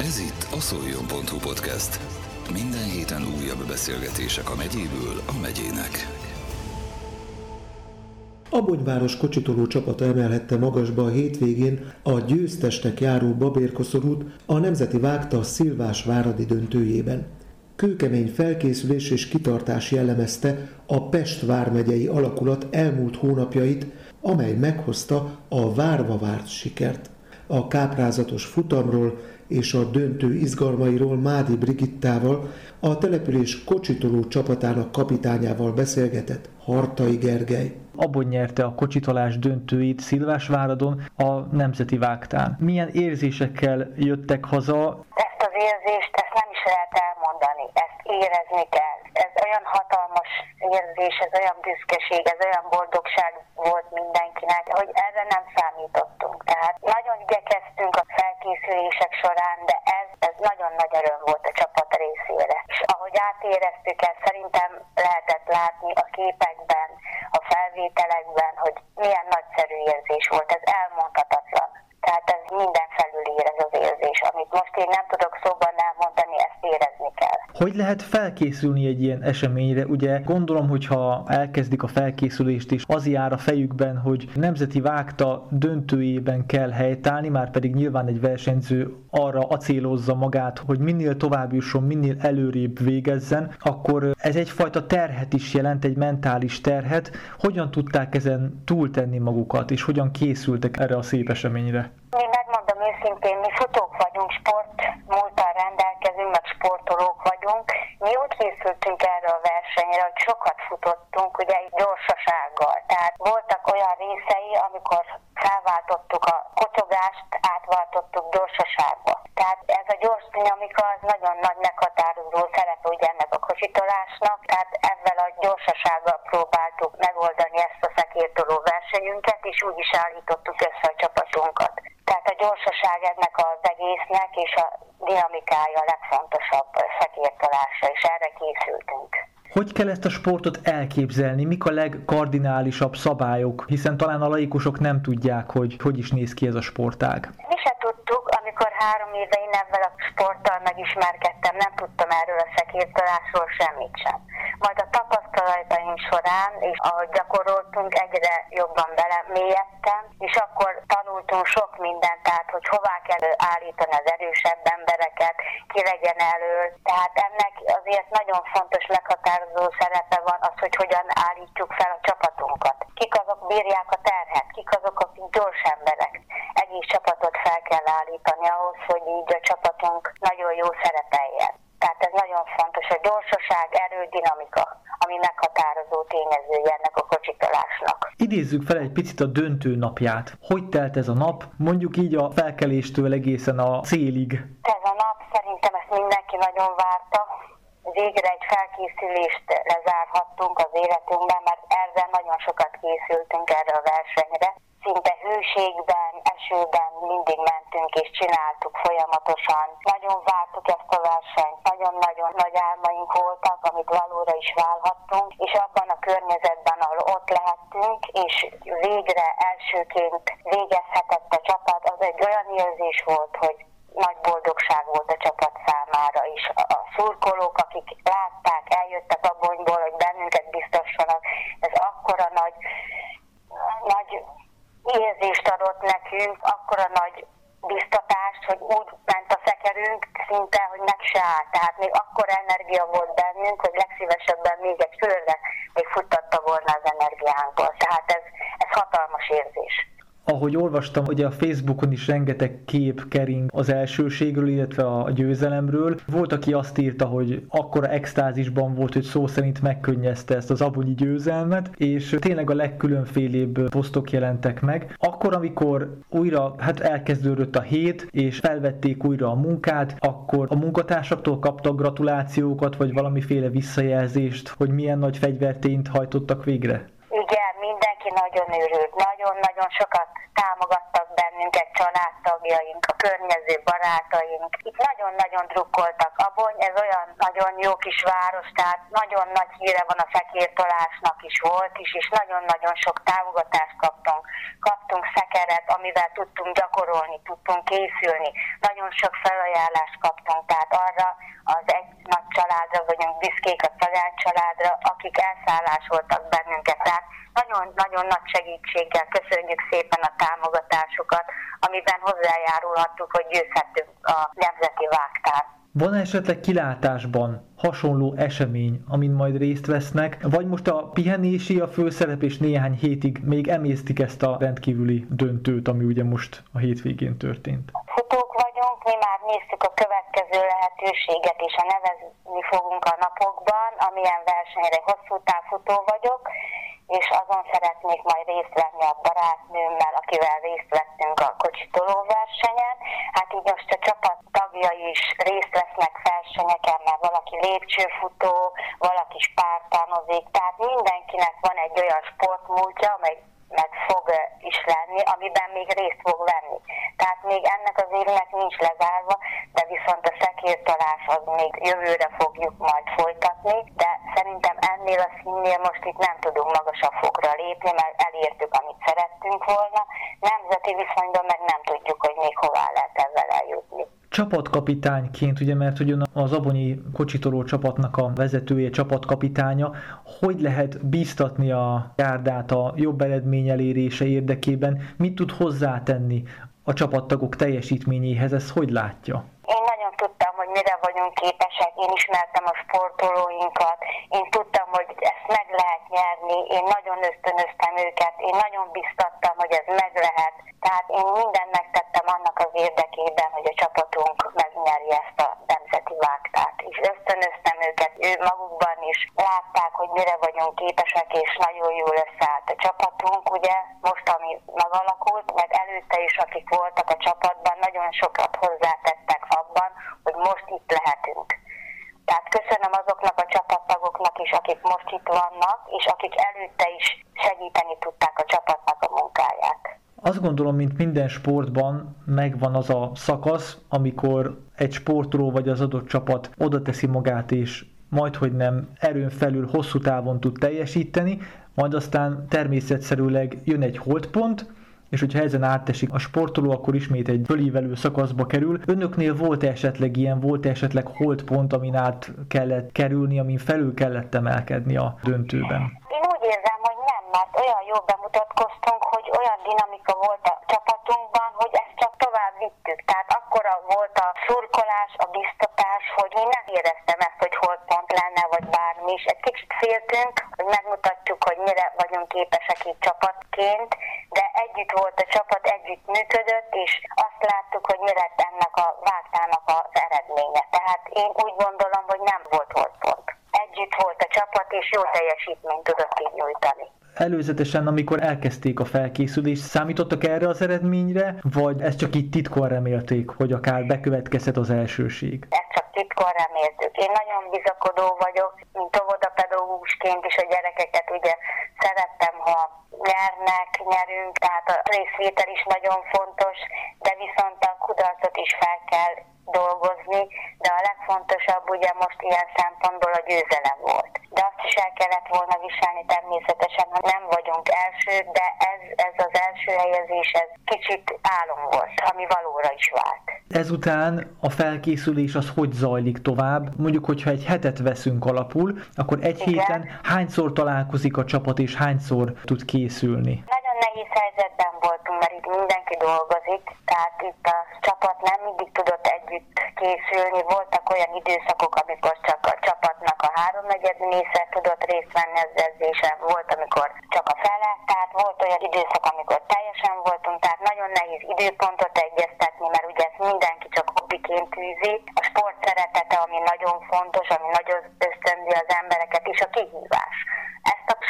Ez itt a szoljon.hu podcast. Minden héten újabb beszélgetések a megyéből a megyének. A Bonyváros kocsitoló csapata emelhette magasba a hétvégén a győztesnek járó babérkoszorút a Nemzeti Vágta Szilvás Váradi döntőjében. Kőkemény felkészülés és kitartás jellemezte a Pest vármegyei alakulat elmúlt hónapjait, amely meghozta a várva várt sikert. A káprázatos futamról és a döntő izgalmairól Mádi Brigittával, a település kocsitoló csapatának kapitányával beszélgetett Hartai Gergely. Abban nyerte a kocsitolás döntőit Szilvásváradon a Nemzeti Vágtán. Milyen érzésekkel jöttek haza? Ezt az érzést, ezt nem is lehet elmondani, ezt érezni kell. Ez olyan hatalmas érzés, ez olyan büszkeség, ez olyan boldogság volt mindenkinek, hogy erre nem számítottunk. Tehát nagyon igyekeztünk a felkészülések során, de ez, ez nagyon nagy öröm volt a csapat részére. És ahogy átéreztük ezt, szerintem lehetett látni a képekben, a felvételekben, hogy milyen nagyszerű érzés volt, ez elmondhatatlan. Tehát ez minden felül ér ez az érzés, amit most én nem tudok szóban elmondani, ezt érezni kell. Hogy lehet felkészülni egy ilyen eseményre? Ugye gondolom, hogyha elkezdik a felkészülést és az jár a fejükben, hogy nemzeti vágta döntőjében kell helytállni, már pedig nyilván egy versenyző arra acélozza magát, hogy minél tovább jusson, minél előrébb végezzen, akkor ez egyfajta terhet is jelent, egy mentális terhet. Hogyan tudták ezen túltenni magukat, és hogyan készültek erre a szép eseményre? Mi megmondom őszintén, mi futók vagyunk, sport múltal rendelkezünk, meg sportolók vagyunk. Mi úgy készültünk erre a versenyre, hogy sokat futottunk, ugye egy gyorsasággal. Tehát voltak olyan részei, amikor felváltottuk a kocsogást, átváltottuk gyorsaságba. Tehát ez a gyors dinamika az nagyon nagy meghatározó szerep ugye ennek a kocsitolásnak, tehát ezzel a gyorsasággal próbáltuk megoldani ezt a szekértoló versenyünket, és úgy is állítottuk össze a csapatunkat. Tehát a gyorsaság ennek az egésznek és a dinamikája a legfontosabb szekértolása, és erre készültünk. Hogy kell ezt a sportot elképzelni? Mik a legkardinálisabb szabályok? Hiszen talán a laikusok nem tudják, hogy hogy is néz ki ez a sportág. Mi se tudtuk, amikor három éve én ezzel a sporttal megismerkedtem, nem tudtam erről a szekértolásról semmit sem. Majd a tapasztalataim során, és ahogy gyakoroltunk, egyre jobban belemélyedtem, és akkor tanultunk sok mindent, tehát hogy hová kell állítani az erősebb embereket, ki legyen elő. Tehát ennek azért nagyon fontos meghatározó szerepe van az, hogy hogyan állítjuk fel a csapatunkat. Kik azok bírják a terhet, kik azok, akik gyors emberek. Egész csapatot fel kell állítani ahhoz, hogy így a csapatunk nagyon jó szerepeljen. Tehát ez nagyon fontos, a gyorsaság, erő, dinamika, ami meghatározó tényezője ennek a kocsitolásnak. Idézzük fel egy picit a döntő napját. Hogy telt ez a nap, mondjuk így a felkeléstől egészen a célig? Ez a nap szerintem ezt mindenki nagyon várta. Végre egy felkészülést lezárhattunk az életünkben, mert ezzel nagyon sokat készültünk erre a versenyre szinte hőségben, esőben mindig mentünk és csináltuk folyamatosan. Nagyon vártuk ezt a versenyt, nagyon-nagyon nagy álmaink voltak, amit valóra is válhattunk, és abban a környezetben, ahol ott lehettünk, és végre elsőként végezhetett a csapat, az egy olyan érzés volt, hogy nagy boldogság volt a csapat számára is. A szurkolók, akik látták, eljöttek a bonyból, hogy bennünket biztossanak, ez akkora nagy érzést adott nekünk, akkora nagy biztatást, hogy úgy ment a szekerünk szinte, hogy meg se áll. Tehát még akkora energia volt bennünk, hogy legszívesebben még egy körre még futtatta volna az energiánkból. Tehát ez, ez hatalmas érzés ahogy olvastam, ugye a Facebookon is rengeteg kép kering az elsőségről, illetve a győzelemről. Volt, aki azt írta, hogy akkora extázisban volt, hogy szó szerint megkönnyezte ezt az abonyi győzelmet, és tényleg a legkülönfélébb posztok jelentek meg. Akkor, amikor újra hát elkezdődött a hét, és felvették újra a munkát, akkor a munkatársaktól kaptak gratulációkat, vagy valamiféle visszajelzést, hogy milyen nagy fegyvertényt hajtottak végre? Igen, mindenki nagyon örült, nagyon-nagyon sokat támogattak bennünket családtagjaink, a környező barátaink. Itt nagyon-nagyon drukkoltak. Abony, ez olyan nagyon jó kis város, tehát nagyon nagy híre van a fekértolásnak is volt is, és nagyon-nagyon sok támogatást kaptunk. Kaptunk szekeret, amivel tudtunk gyakorolni, tudtunk készülni. Nagyon sok felajánlást kaptunk, tehát arra az egy nagy családra vagyunk büszkék a családra, akik elszállásoltak bennünket. Tehát nagyon-nagyon nagy segítséggel köszönjük szépen a támogatásukat, amiben hozzájárulhattuk, hogy győzhettünk a Nemzeti Vágtán. Van esetleg kilátásban hasonló esemény, amin majd részt vesznek, vagy most a pihenési a főszerep és néhány hétig még emésztik ezt a rendkívüli döntőt, ami ugye most a hétvégén történt? Futók vagyunk, mi már néztük a következő lehetőséget, és a nevezni fogunk a napokban, amilyen versenyre hosszú távfutó vagyok, és azon szeretnék majd részt venni a barátnőmmel, akivel részt vettünk a kocsitoló versenyen. Hát így most a csapat tagjai is részt vesznek versenyeken, mert valaki lépcsőfutó, valaki spártánozik, tehát mindenkinek van egy olyan sportmúltja, amely meg fog is lenni, amiben még részt fog venni. Tehát még ennek az évnek nincs lezárva, de viszont a szekértalás az még jövőre fogjuk majd folytatni, de szerintem ennél a színnél most itt nem tudunk magasabb fokra lépni, mert elértük, amit szerettünk volna. Nemzeti viszonyban meg nem tudjuk, hogy még hová lehet ezzel eljutni csapatkapitányként, ugye, mert hogy az Abonyi kocsitoló csapatnak a vezetője, csapatkapitánya, hogy lehet bíztatni a járdát a jobb eredmény elérése érdekében, mit tud hozzátenni a csapattagok teljesítményéhez, ezt hogy látja? Hogy mire vagyunk képesek, én ismertem a sportolóinkat, én tudtam, hogy ezt meg lehet nyerni, én nagyon ösztönöztem őket, én nagyon biztattam, hogy ez meg lehet. Tehát én mindent megtettem annak az érdekében, hogy a csapatunk megnyerje ezt a nemzeti vágtát. És ösztönöztem őket, ő magukban is látták, hogy mire vagyunk képesek, és nagyon jól összeállt a csapatunk, ugye, most ami megalakult, meg előtte is, akik voltak a csapatban, nagyon sokat hozzátettek most itt lehetünk. Tehát köszönöm azoknak a csapattagoknak is, akik most itt vannak, és akik előtte is segíteni tudták a csapatnak a munkáját. Azt gondolom, mint minden sportban megvan az a szakasz, amikor egy sportoló vagy az adott csapat oda teszi magát, és majd, hogy nem erőn felül hosszú távon tud teljesíteni, majd aztán természetszerűleg jön egy holdpont, és hogyha ezen átesik a sportoló, akkor ismét egy fölívelő szakaszba kerül. Önöknél volt esetleg ilyen, volt esetleg holdpont, amin át kellett kerülni, amin felül kellett emelkedni a döntőben? Én úgy érzem, hogy nem, mert olyan jól bemutatkoztunk, hogy olyan dinamika volt a csapatunkban, hogy ezt csak tovább vittük. Tehát akkora volt a szurkolás, a biztatás, hogy én nem éreztem ezt, hogy holdpont lenne, vagy bármi is. Egy kicsit féltünk, hogy megmutatjuk, hogy mire vagyunk képesek itt csapatként, de együtt volt a csapat, együtt működött, és azt láttuk, hogy mi lett ennek a vágtának az eredménye. Tehát én úgy gondolom, hogy nem volt holdpont. Együtt volt a csapat, és jó teljesítményt tudott így nyújtani előzetesen, amikor elkezdték a felkészülést, számítottak erre az eredményre, vagy ezt csak itt titkon remélték, hogy akár bekövetkezhet az elsőség? Ezt csak titkon reméltük. Én nagyon bizakodó vagyok, mint óvodapedagógusként is a gyerekeket ugye szerettem, ha nyernek, nyerünk, tehát a részvétel is nagyon fontos, de viszont a kudarcot is fel kell dolgozni, de a legfontosabb ugye most ilyen szempontból a győzelem volt. De azt is el kellett volna viselni természetesen, ha nem vagyunk első, de ez, ez az első helyezés, ez kicsit álom volt, ami valóra is vált. Ezután a felkészülés az hogy zajlik tovább? Mondjuk, hogyha egy hetet veszünk alapul, akkor egy Igen. héten hányszor találkozik a csapat és hányszor tud készülni? Nehéz helyzetben voltunk, mert itt mindenki dolgozik, tehát itt a csapat nem mindig tudott együtt készülni. Voltak olyan időszakok, amikor csak a csapatnak a háromnegyed része tudott részt venni az edzésen, volt, amikor csak a fele, tehát volt olyan időszak, amikor teljesen voltunk, tehát nagyon nehéz időpontot egyeztetni, mert ugye ezt mindenki csak hobbiként tűzi. A sport szeretete, ami nagyon fontos, ami nagyon ösztönzi az embereket, és a kihívás.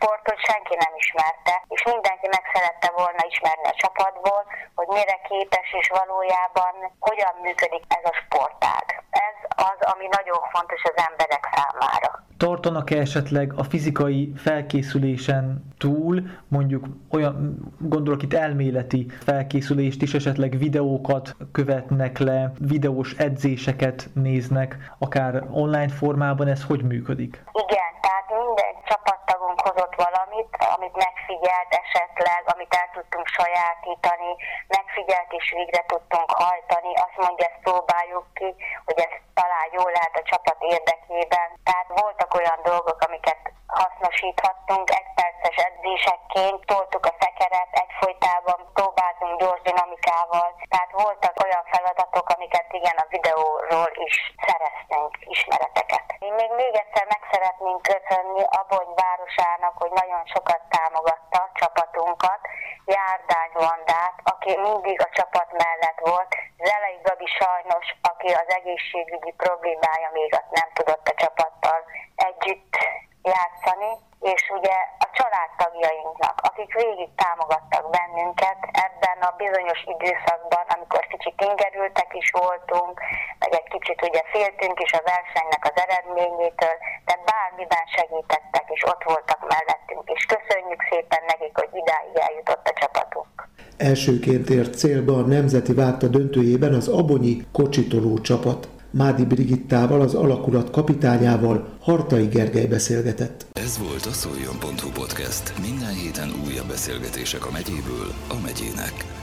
Sportot senki nem ismerte, és mindenki meg szerette volna ismerni a csapatból, hogy mire képes és valójában hogyan működik ez a sportág. Ez az, ami nagyon fontos az emberek számára. Tartanak-e esetleg a fizikai felkészülésen túl, mondjuk olyan, gondolok itt elméleti felkészülést is, esetleg videókat követnek le, videós edzéseket néznek, akár online formában, ez hogy működik? Igen, tehát minden csapattagunk hozott valamit, amit megfigyelt esetleg, amit el tudtunk sajátítani, megfigyelt és végre tudtunk hajtani, azt mondja, ezt próbáljuk ki, hogy ez talán jól lehet a csapat érdekében. Tehát voltak olyan dolgok, amiket hasznosíthattunk, egy perces edzésekként toltuk a szekeret, egyfolytában gyors dinamikával, tehát voltak olyan feladatok, amiket igen a videóról is szereztünk ismereteket. Én még még egyszer meg szeretnénk köszönni Abony városának, hogy nagyon sokat támogatta csapatunkat, Járdány Vandát, aki mindig a csapat mellett volt, Zelei Gabi sajnos, aki az egészségügyi problémája még nem tudott a csapattal együtt játszani, és ugye a családtagjainknak, akik végig támogattak bennünket ebben a bizonyos időszakban, amikor kicsit ingerültek is voltunk, meg egy kicsit ugye féltünk is a versenynek az eredményétől, de bármiben segítettek, és ott voltak mellettünk, és köszönjük szépen nekik, hogy idáig eljutott a csapatunk. Elsőként ért célba a Nemzeti Vágta döntőjében az Abonyi kocsitoló csapat. Mádi Brigittával, az alakulat kapitányával Hartai Gergely beszélgetett. Ez volt a szoljon.hu podcast. Minden héten újabb beszélgetések a megyéből a megyének.